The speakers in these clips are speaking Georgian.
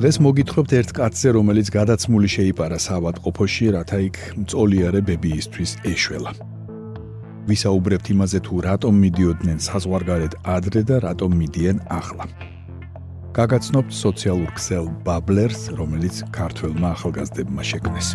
დღეს მოგითხრობთ ერთ კაცზე, რომელიც გადაცმული შეიპარა საავადმყოფოში, რათა იქ მწოლიარე ბებიისთვის ეშველა. ვისაუბრებთ იმაზე თუ რატომ მიდიოდნენ საზღვარგარეთ ადრე და რატომ მიდიან ახლა. გაგაცნობთ სოციალურ ქსელ ბაბლერს, რომელიც ქართველმა ახალგაზრდებმა შექმნეს.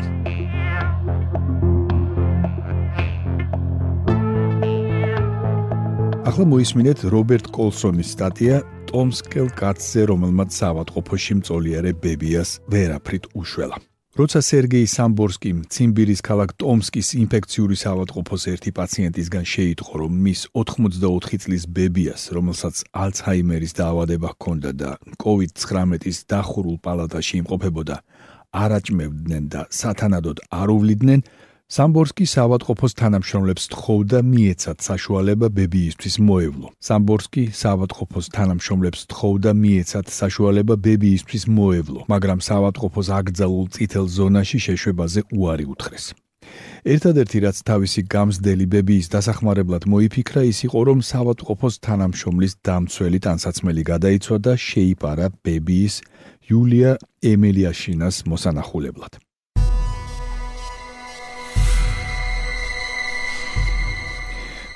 ახლა მოისმინეთ რობერტ კოლსონის სტატია ტომსკელ კაცზე, რომელმაც საავადმყოფოში მწოლიარე ბებიას ვერაფრით უშველა. როცა სერგეი სამბორსკი ციმბირის ქალაქ ტომსკის ინფექციური საავადმყოფოს ერთი პაციენტისგან შეიტყო, რომ მის 84 წლის ბებიას, რომელსაც ალცჰაიმერის დაავადება ჰქონდა და COVID-19-ის დახურულ პალატაში იმყოფებოდა, არაჭმევდნენ და სათანადოდ არ უვლიდნენ, სამბორსკი საავადმყოფოს თანამშრომლებს თხოვდა მიეცათ საშუალება ბებიისთვის მოევლო. სამბორსკი საავადმყოფოს თანამშრომლებს თხოვდა მიეცათ საშუალება ბებიისთვის მოევლო, მაგრამ საავადმყოფოს აკრძალულ წითელ ზონაში შეშვებაზე უარი უთხრეს. ერთადერთი რაც თავისი გამსდელი ბებიის დასახმარებლად მოიფიქრა ის იყო რომ საავადმყოფოს თანამშრომლის დამცველი ტანსაცმელი გადაიცვა და შეიპარა ბებიის იულია ემელიაშინას მოსანახულებლად.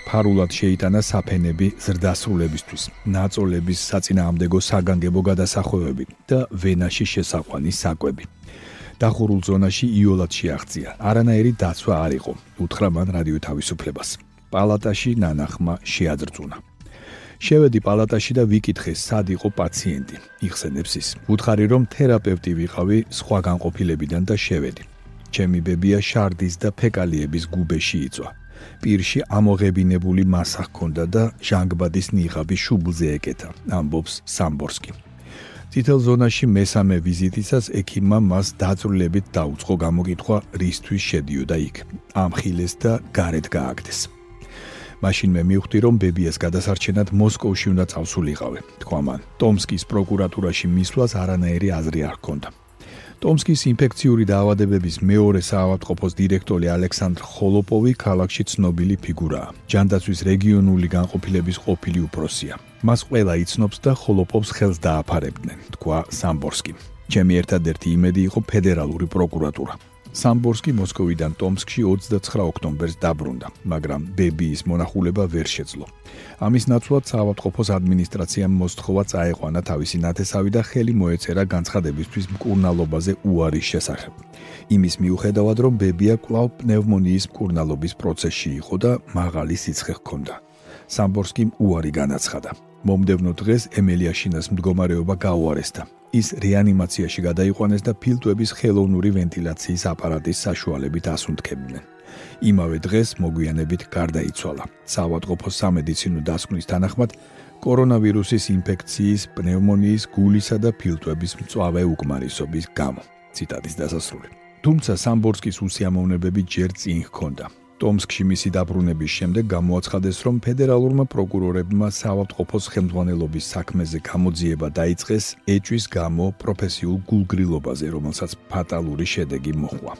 ფარულად შეიტანა საფენები ზრდასრულებისთვის, ნაწოლების საწინააღმდეგო საგანგებო გადასახვევები და ვენაში შესაყვანის საკვები. დახურულ ზონაში იოლად შეაღწია. არანაირი დაცვა არ იყო, უთხრა მან რადიო თავისუფლებას. პალატაში ნანახმა შეაძრწუნა. შევედი პალატაში და ვიკითხე, სად იყო პაციენტი. იხსენებს ის. უთხარი რომ თერაპევტი ვიყავი სხვა განყოფილებიდან და შევედი. ჩემი ბებია შარდის და ფეკალიების გუბეში იწვა. პირში ამოღებინებული მასა ჰქონდა და ჟანგბადის ნიღაბი შუბლზე ეკეთა ამბობს სამბორსკი. თითელ ზონაში მესამე ვიზიტისას ექიმმა მას დაწვრილებით დაუწყო გამოკითხვა რისთვის შედიოდა იქ. ამხილეს და გარეთ გააგდეს. მაშინ მე მივხვდი რომ ბებიას გადასარჩენად მოსკოვში უნდა წავსულიყავი თქვა მან. ტომსკის პროკურატურაში მისვლას არანაირი აზრი არ ჰქონდა ტომსკის ინფექციური დაავადებების მეორე საავადმყოფოს დირექტორი ალექსანდრ ხოლოპოვი ქალაქში ცნობილი ფიგურაა. ჯანდაცვის რეგიონული განყოფილების ყოფილი უფროსია. მას ყველა იცნობს და ხოლოპოვს ხელს დააფარებდნენ, თქვა სამბორსკი. ჩემი ერთადერთი იმედი იყო ფედერალური პროკურატურა. სამბორსკი მოსკოვიდან ტომსკში 29 ოქტომბერს დაბრუნდა, მაგრამ ბებიის მონახულება ვერ შეძლო. ამის ნაცვლად საავადმყოფოს ადმინისტრაციამ მოსთხოვა წაეყვანა თავისი ნათესავი და ხელი მოეწერა განცხადებისთვის მკურნალობაზე უარის შესახებ. იმის მიუხედავად, რომ ბებია კვლავ პნევმონიის მკურნალობის პროცესში იყო და მაღალი სიცხე ჰქონდა. სამბორსკიმ უარი განაცხადა. მომდევნო დღეს ემელიაშინას მდგომარეობა გაუარესდა. ის რეანიმაციაში გადაიყვანეს და ფილტვების ხელოვნური ვენტილაციის აპარატის საშუალებით ასუნთქებდნენ. იმავე დღეს მოგვიანებით გარდაიცვალა. საავადმყოფოს სამედიცინო დასკვნის თანახმად კორონავირუსის ინფექციის, პნევმონიის, გულისა და ფილტვების მწვავე უკმარისობის გამო. ციტატის დასასრული. თუმცა სამბორსკის უსიამოვნებები ჯერ წინ ჰქონდა. ტომსკში მისი დაბრუნების შემდეგ გამოაცხადეს, რომ ფედერალურმა პროკურორებმა საავადმყოფოს ხელმძღვანელობის საქმეზე გამოძიება დაიწყეს ეჭვის გამო პროფესიულ გულგრილობაზე, რომელსაც ფატალური შედეგი მოჰყვა.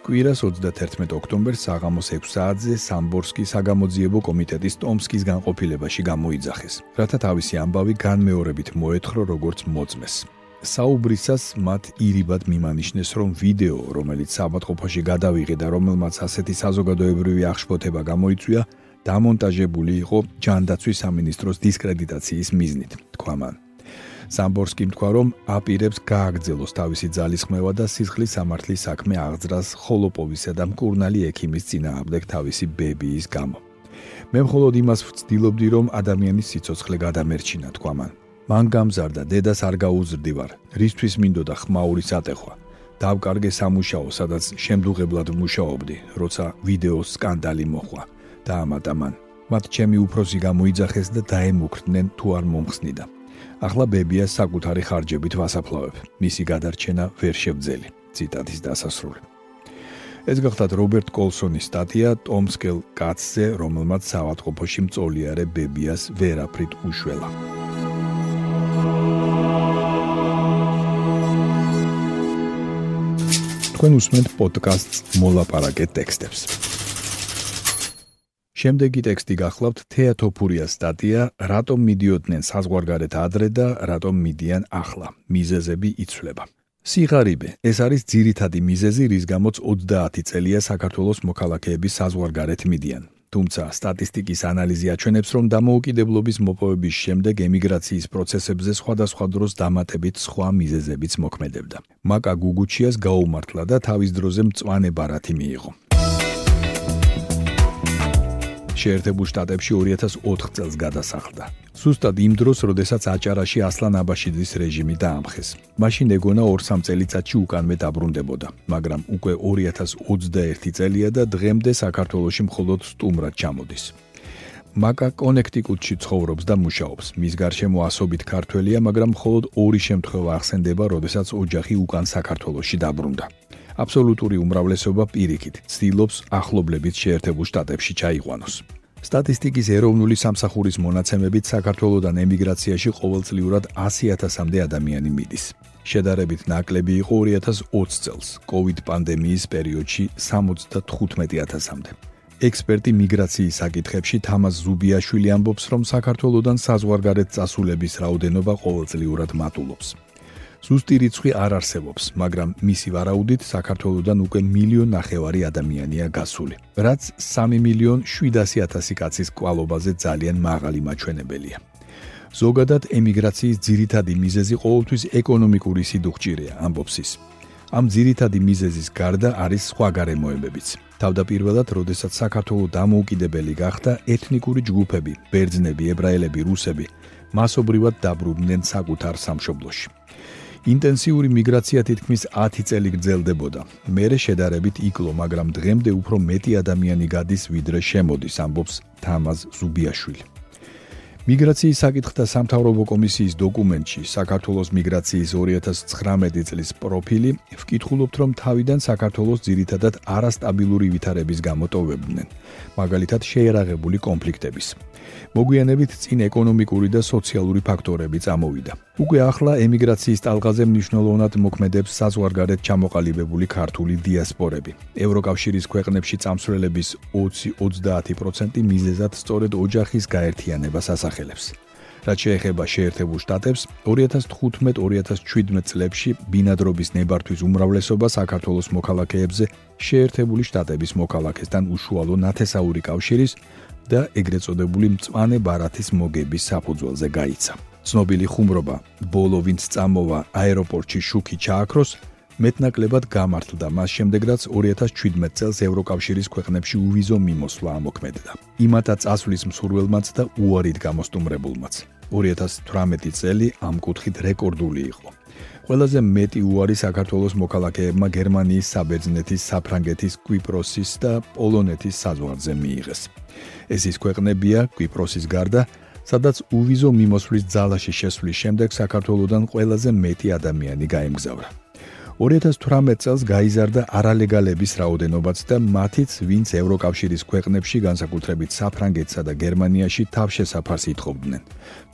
კვირას 31 ოქტომბერს საღამოს 6 საათზე სამბორსკი საგამოძიებო კომიტეტის ტომსკის განყოფილებაში გამოიძახეს, რათა თავისი ამბავი განმეორებით მოეთხრო როგორც მოწმეს. საუბრისას მათ ირიბად მიმანიშნეს, რომ ვიდეო, რომელიც საბათყოფაში გადავიღე და რომელმაც ასეთი საზოგადოებრივი აღშფოთება გამოიწვია, დამონტაჟებული იყო ჯანდაცვის სამინისტროს დისკრედიტაციის მიზნით, თქვა მან. სამბორსკი თქვა, რომ აპირებს გააგრძელოს თავისი ძალისხმევა და სისხლის სამართლის საქმე აღძრას ხოლოპოვისა და მკურნალი ექიმის წინააღმდეგ თავისი ბებიის გამო. მე მხოლოდ იმას ვცდილობდი, რომ ადამიანის სიცოცხლე გადამერჩინა, თქვა მან. მან გამზარდა, დედას არ გაუზრდივარ, რისთვის მინდოდა ხმაურის ატეხვა. დავკარგე სამუშაო, სადაც შემდუღებლად მუშაობდი, როცა ვიდეოს სკანდალი მოხვა. დაამატა მან. მათ ჩემი უფროსი გამოიძახეს და დაემუქრდნენ თუ არ მომხსნიდა. ახლა ბებია საკუთარი ხარჯებით ვასაფლავებ. მისი გადარჩენა ვერ შევძელი. ციტატის დასასრული. ეს გახლავთ რობერტ კოლსონის სტატია ტომსკელ კაცზე, რომელმაც საავადმყოფოში მწოლიარე ბებიას ვერაფრით უშველა. თქვენ უსმენთ პოდკასტს მოლაპარაკე ტექსტებს. შემდეგი ტექსტი გახლავთ თეატოფურიას სტატია რატომ მიდიოდნენ საზღვარგარეთ ადრე და რატომ მიდიან ახლა. მიზეზები იცვლება. სიღარიბე ეს არის ძირითადი მიზეზი რის გამოც 30 წელია საქართველოს მოქალაქეები საზღვარგარეთ მიდიან თუმცა სტატისტიკის ანალიზი აჩვენებს რომ დამოუკიდებლობის მოპოვების შემდეგ ემიგრაციის პროცესებზე სხვადასხვა დროს დამატებით სხვა მიზეზებიც მოქმედებდა. მაკა გუგუჩიას გაუმართლა და თავის დროზე მწვანე ბარათი მიიღო შეერთებულ შტატებში 2004 წელს გადასახლდა. სუსტად იმ დროს, როდესაც აჭარაში ასლან აბაშიძის რეჟიმი დაამხეს. მაშინ ეგონა 2-3 წელიწადში უკანვე დაბრუნდებოდა, მაგრამ უკვე 2021 წელია და დღემდე საქართველოში მხოლოდ სტუმრად ჩამოდის. მაკა კონექტიკუტში ცხოვრობს და მუშაობს. მის გარშემო ასობით ქართველია, მაგრამ მხოლოდ ორი შემთხვევა ახსენდება, როდესაც ოჯახი უკან საქართველოში დაბრუნდა. აბსოლუტური უმრავლესობა პირიქით ცდილობს ახლობლებით შეერთებულ შტატებში ჩაიყვანოს. სტატისტიკის ეროვნული სამსახურის მონაცემებით საქართველოსდან ემიგრაციაში ყოველწლიურად 100.000-მდე ადამიანი მიდის. შედარებით ნაკლები იყო 2020 წელს, COVID პანდემიის პერიოდში 75.000-მდე. ექსპერტი მიგრაციის საკითხებში თამაზ ზუბიაშვილი ამბობს, რომ საქართველოსდან საზღვარგარეთ წასულების რაოდენობა ყოველწლიურად მატულობს. ზუსტი რიცხვი არ არსებობს, მაგრამ მისი ვარაუდით საქართველოსდან უკვე მილიონ ნახევარი ადამიანია გასული, რაც 3 მილიონ 700.000 კაცის კვალობაზე ძალიან მაღალი მაჩვენებელია. ზოგადად ემიგრაციის ძირითადი მიზეზი ყოველთვის ეკონომიკური სიდუხჭირეა, ამბობს ის. ამ ძირითადი მიზეზის გარდა არის სხვა გარემოებებიც. თავდაპირველად, როდესაც საქართველოს დამოუკიდებელი გახდა, ეთნიკური ჯგუფები, ბერძნები, ებრაელები, რუსები მასობრივად დაბრუნდნენ საკუთარ სამშობლოში. ინტენსიური მიგრაცია თითქმის 10 წელი გრძელდებოდა. მერე შედარებით იკლო, მაგრამ დღემდე უფრო მეტი ადამიანი გადის ვიდრე შემოდის, ამბობს თამაზ ზუბიაშვილი. მიგრაციის საკითხთა სამთავრობო კომისიის დოკუმენტში საქართველოს მიგრაციის 2019 წლის პროფილი ვკითხულობთ, რომ თავიდან საქართველოს ძირითადად არასტაბილური ვითარების გამოტოვებდნენ, მაგალითად შეერაღებული კონფლიქტების. მოგვიანებით წინ ეკონომიკური და სოციალური ფაქტორები წამოვიდა. უკვე ახლა ემიგრაციის ტალღაზე მნიშვნელოვნად მოქმედებს საზღვარგარეთ ჩამოყალიბებული ქართული დიასპორები. ევროკავშირის ქვეყნებში წამსვლელების 20-30% მიზეზად სწორედ ოჯახის გაერთიანებას ასახელებს. რაც შეეხება შეერთებულ შტატებს, 2015-2017 წლებში ბინადრობის ნებართვის უმრავლესობა საქართველოს მოქალაქეებზე შეერთებული შტატების მოქალაქესთან უშუალო ნათესაური კავშირის და ეგრეთ წოდებული მწვანე ბარათის მოგების საფუძველზე გაიცა. ცნობილი ხუმრობა, ბოლო ვინც წამოვა აეროპორტში შუქი ჩააქროს, მეტნაკლებად გამართლდა მას შემდეგ რაც 2017 წელს ევროკავშირის ქვეყნებში უვიზო მიმოსვლა ამოქმედდა. იმათა წასვლის მსურველმაც და უარით გამოსტუმრებულმაც. 2018 წელი ამ კუთხით რეკორდული იყო. ყველაზე მეტი უარი საქართველოს მოქალაქეებმა გერმანიის, საბერძნეთის, საფრანგეთის, კვიპროსის და პოლონეთის საზღვარზე მიიღეს. ეს ის ქვეყნებია კვიპროსის გარდა, სადაც უვიზო მიმოსვლის ძალაში შესვლის შემდეგ საქართველოსდან ყველაზე მეტი ადამიანი გაემგზავრა. 2018 წელს გაიზარდა არალეგალების რაოდენობაც და მათიც, ვინც ევროკავშირის ქვეყნებში, განსაკუთრებით საფრანგეთსა და გერმანიაში თავშესაფარს ითხოვდნენ.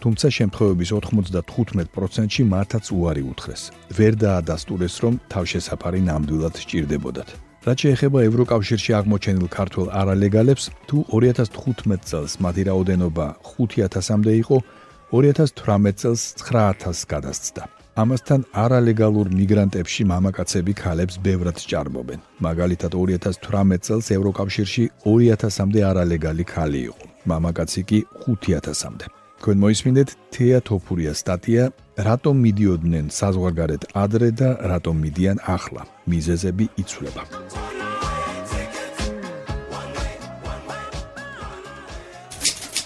თუმცა შემთხვევების 95%-ში მათაც უარი უთხრეს. ვერ დაადასტურეს, რომ თავშესაფარი ნამდვილად სჭირდებოდათ. რაც შეეხება ევროკავშირში აღმოჩენილ ქართულ არალეგალებს, თუ 2015 წელს მათი რაოდენობა 5000-მდე იყო, 2018 წელს 9000-ს გადასცდა. ამასთან არალეგალურ მიგრანტებში მამაკაცები ქალებს ბევრად სჭარბობენ. მაგალითად 2018 წელს ევროკავშირში 2000-მდე არალეგალი ქალი იყო, მამაკაცი კი 5000-მდე. თქვენ მოისმინეთ თეა თოფურიას სტატია რატომ მიდიოდნენ საზღვარგარეთ ადრე და რატომ მიდიან ახლა მიზეზები იცვლება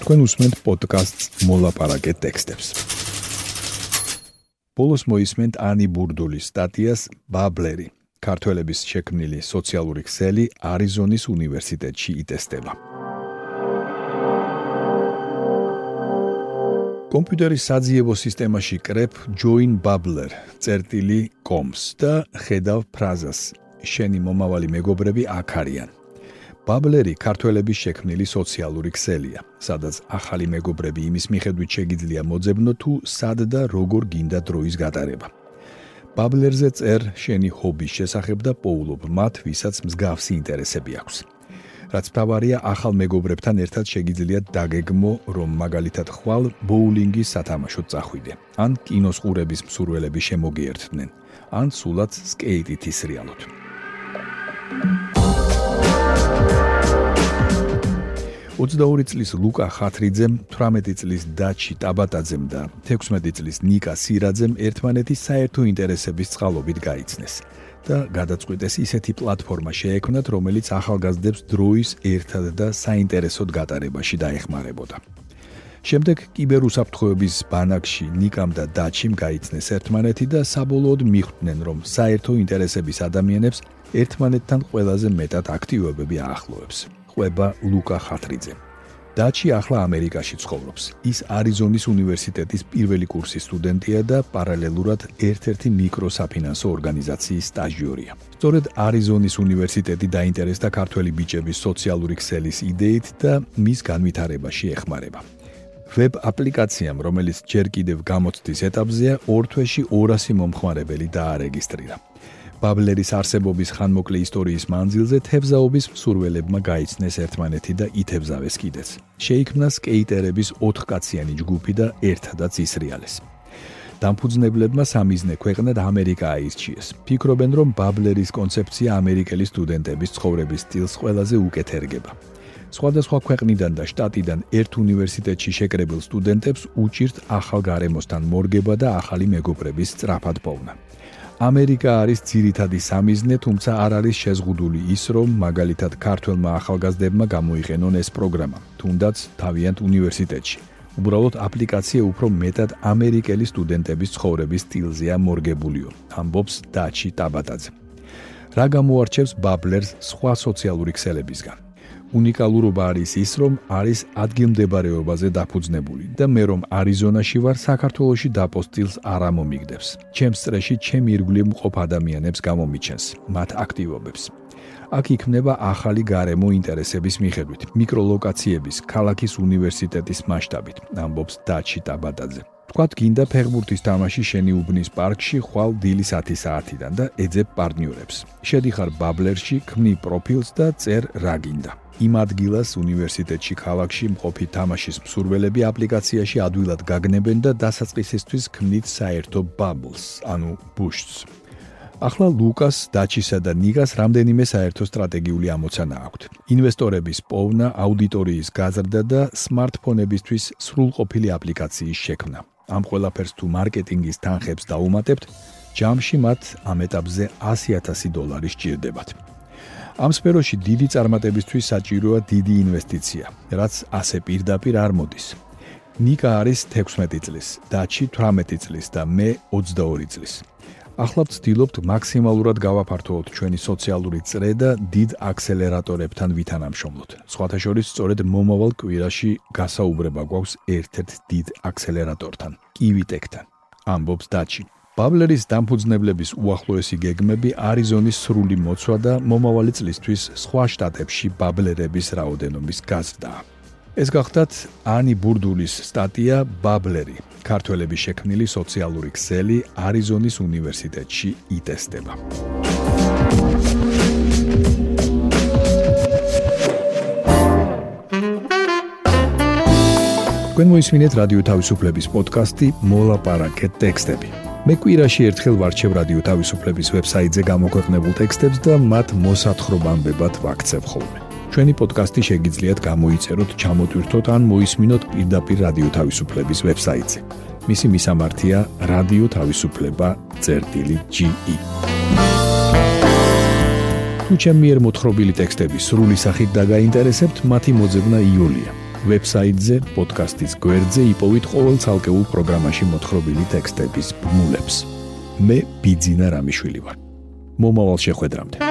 თქვენ უსმენთ პოდკასტს მოლაპარაკე ტექსტებს ბოლოს მოისმენთ ანი ბურდულის სტატიას ბაბლერი ქართველების შექმნილი სოციალური ქსელი არიზონის უნივერსიტეტში იტესტება. კომპიუტერის საძიებო სისტემაში კრებ join bubbler წერტილი coms და ხედავ ფრაზას შენი მომავალი მეგობრები აქ არიან. ბაბლერი ქართველების შექმნილი სოციალური ქსელია, სადაც ახალი მეგობრები იმის მიხედვით შეგიძლია მოძებნო თუ სად და როგორ გინდა დროის გატარება. ბაბლერზე წერ შენი ჰობის შესახებ და პოულობ მათ, ვისაც მსგავსი ინტერესები აქვს. რაც თავარია ახალ მეგობრებთან ერთად შეგიძლიათ დაგეგმო, რომ მაგალითად ხვალ ბოულინგის სათამაშოდ წახვიდე, ან კინოს ყურების მსურველები შემოგიერთდნენ, ან სულაც სკეიტით ისრიალოთ. 22 წლის ლუკა ხათრიძემ, 18 წლის დაჩი ტაბატაძემ და 16 წლის ნიკა სირაძემ ერთმანეთის საერთო ინტერესების წყალობით გაიცნეს და გადაწყვიტეს ისეთი პლატფორმა შეექმნათ, რომელიც ახალგაზრდებს დროის ერთად და საინტერესოდ გატარებაში დაეხმარებოდა. შემდეგ კიბერუსაფრთხოების ბანაკში ნიკამ და დაჩიმ გაიცნეს ერთმანეთი და საბოლოოდ მიხვდნენ, რომ საერთო ინტერესების ადამიანებს ერთმანეთთან ყველაზე მეტად აქტივობები აახლოებს. ყვება ლუკა ხათრიძე. დაჩი ახლა ამერიკაში ცხოვრობს. ის არიზონის უნივერსიტეტის პირველი კურსის სტუდენტია და პარალელურად ერთ-ერთი მიკროსაფინანსო ორგანიზაციის სტაჟიორია. სწორედ არიზონის უნივერსიტეტი დაინტერესდა ქართველი ბიჭების სოციალური ქსელის იდეით და მის განვითარებაში ეხმარება. ვებ აპლიკაციამ, რომელიც ჯერ კიდევ გამოცდის ეტაპზეა, ორ თვეში 200 მომხმარებელი დაარეგისტრირა. ბაბლერის არსებობის ხანმოკლე ისტორიის მანძილზე თევზაობის მსურველებმა გაიცნეს ერთმანეთი და ითევზავეს კიდეც. შეიქმნა სკეიტერების ოთხკაციანი ჯგუფი და ერთადაც ისრიალეს. დამფუძნებლებმა სამიზნე ქვეყნად ამერიკა აირჩიეს. ფიქრობენ, რომ ბაბლერის კონცეფცია ამერიკელი სტუდენტების ცხოვრების სტილს ყველაზე უკეთ ერგება. სხვადასხვა ქვეყნიდან და შტატიდან ერთ უნივერსიტეტში შეკრებილ სტუდენტებს უჭირთ ახალ გარემოსთან მორგება და ახალი მეგობრების სწრაფად პოვნა. ამერიკა არის ძირითადი სამიზნე, თუმცა არ არის შეზღუდული ის, რომ მაგალითად ქართველმა ახალგაზრდებმა გამოიყენონ ეს პროგრამა, თუნდაც თავიანთ უნივერსიტეტში. უბრალოდ აპლიკაცია უფრო მეტად ამერიკელი სტუდენტების ცხოვრების სტილზეა მორგებულიო, ამბობს დაჩი ტაბატაძე. რა გამოარჩევს ბაბლერს სხვა სოციალური ქსელებისგან? უნიკალურობა არის ის, რომ არის ადგილმდებარეობაზე დაფუძნებული და მე რომ არიზონაში ვარ, საქართველოსში დაპოსტილს არ ამომიგდებს. ჩემს წრეში ჩემი ირგვლივ მყოფ ადამიანებს გამომიჩენს, მათ აქტივობებს. აქ იქნება ახალი გარემო ინტერესების მიხედვით, მიკროლოკაციების, ქალაქის უნივერსიტეტის მასშტაბით, ამბობს დაჩი ტაბადაძე. თქვათ გინდა ფეხბურთის თამაში შენი უბნის პარკში ხვალ დილის 10 საათიდან და ეძებ პარტნიორებს. შედიხარ ბაბლერში, ქმნი პროფილს და წერ რა გინდა. იმ ადგილას უნივერსიტეტში ქალაქში მყოფი თამაშის მსურველები აპლიკაციაში ადვილად გაგნებენ და დასაწყისისთვის ქმნით საერთო bubbles, ანუ boosts. ახლა ლუკას, დაჩისა და ნიგას რამდენიმე საერთო სტრატეგიული ამოცანა აქვთ. ინვესტორების პოვნა, აუდიტორიის გაზრდა და smartphone-ებისთვის სრულყოფილი აპლიკაციის შექმნა. ამ ყველაფერს თუ მარკეტინგის თანხებს დაუმატებთ, ჯამში მათ ამ ეტაპზე 100.000 დოლარი სჭირდებათ. ამ სფეროში დიდი წარმატებისთვის საჭიროა დიდი ინვესტიცია, რაც ასე პირდაპირ არ მოდის. ნიკა არის 16 წლის, დაჩი 18 წლის და მე 22 წლის. ახლა ვცდილობთ მაქსიმალურად გავაფართოვოთ ჩვენი სოციალური წრე და დიდ აქსელერატორებთან ვითანამშრომლოთ. სხვათა შორის, სწორედ მომავალ კვირაში გასაუბრება გვაქვს ერთ-ერთ დიდ აქსელერატორთან, კივიტეკთან. ამბობს დაჩი. ბაბლერის დამფუძნებლების უახლოესი გეგმები არიზონის სრული მოცვა და მომავალი წლისთვის სხვა შტატებში ბაბლერების რაოდენობის გაზრდა. ეს გახდათ ანი ბურდულის სტატია ბაბლერი. ქართველების შექმნილი სოციალური ქსელი არიზონის უნივერსიტეტში იტესტება. თქვენ მოისმინეთ რადიო თავისუფლების პოდკასტი მოლაპარაკე ტექსტები. მე კვირაში ერთხელ ვარჩევ რადიო თავისუფლების ვებსაიტზე გამოქვეყნებულ ტექსტებს და მათ მოსათხრობამდე ვაქცევ ხოლმე. ჩვენი პოდკასტი შეგიძლიათ გამოიწეროთ, ჩამოტვირთოთ ან მოისმინოთ პირდაპირ რადიო თავისუფლების ვებსაიტზე. მისი მისამართია თავისუფლება.ge. თუ ჩემი მიერ მოთხრობილი ტექსტები სრული სახით დაგაინტერესებთ, მათი მოძებნა იულია. ვებსაიტზე, პოდკასტის გვერდზე იპოვით ყოველ ცალკეულ პროგრამაში მოთხრობილი ტექსტების ბმულებს. მე ბიძინა რამიშვილი ვარ. მომავალ შეხვედრამდე.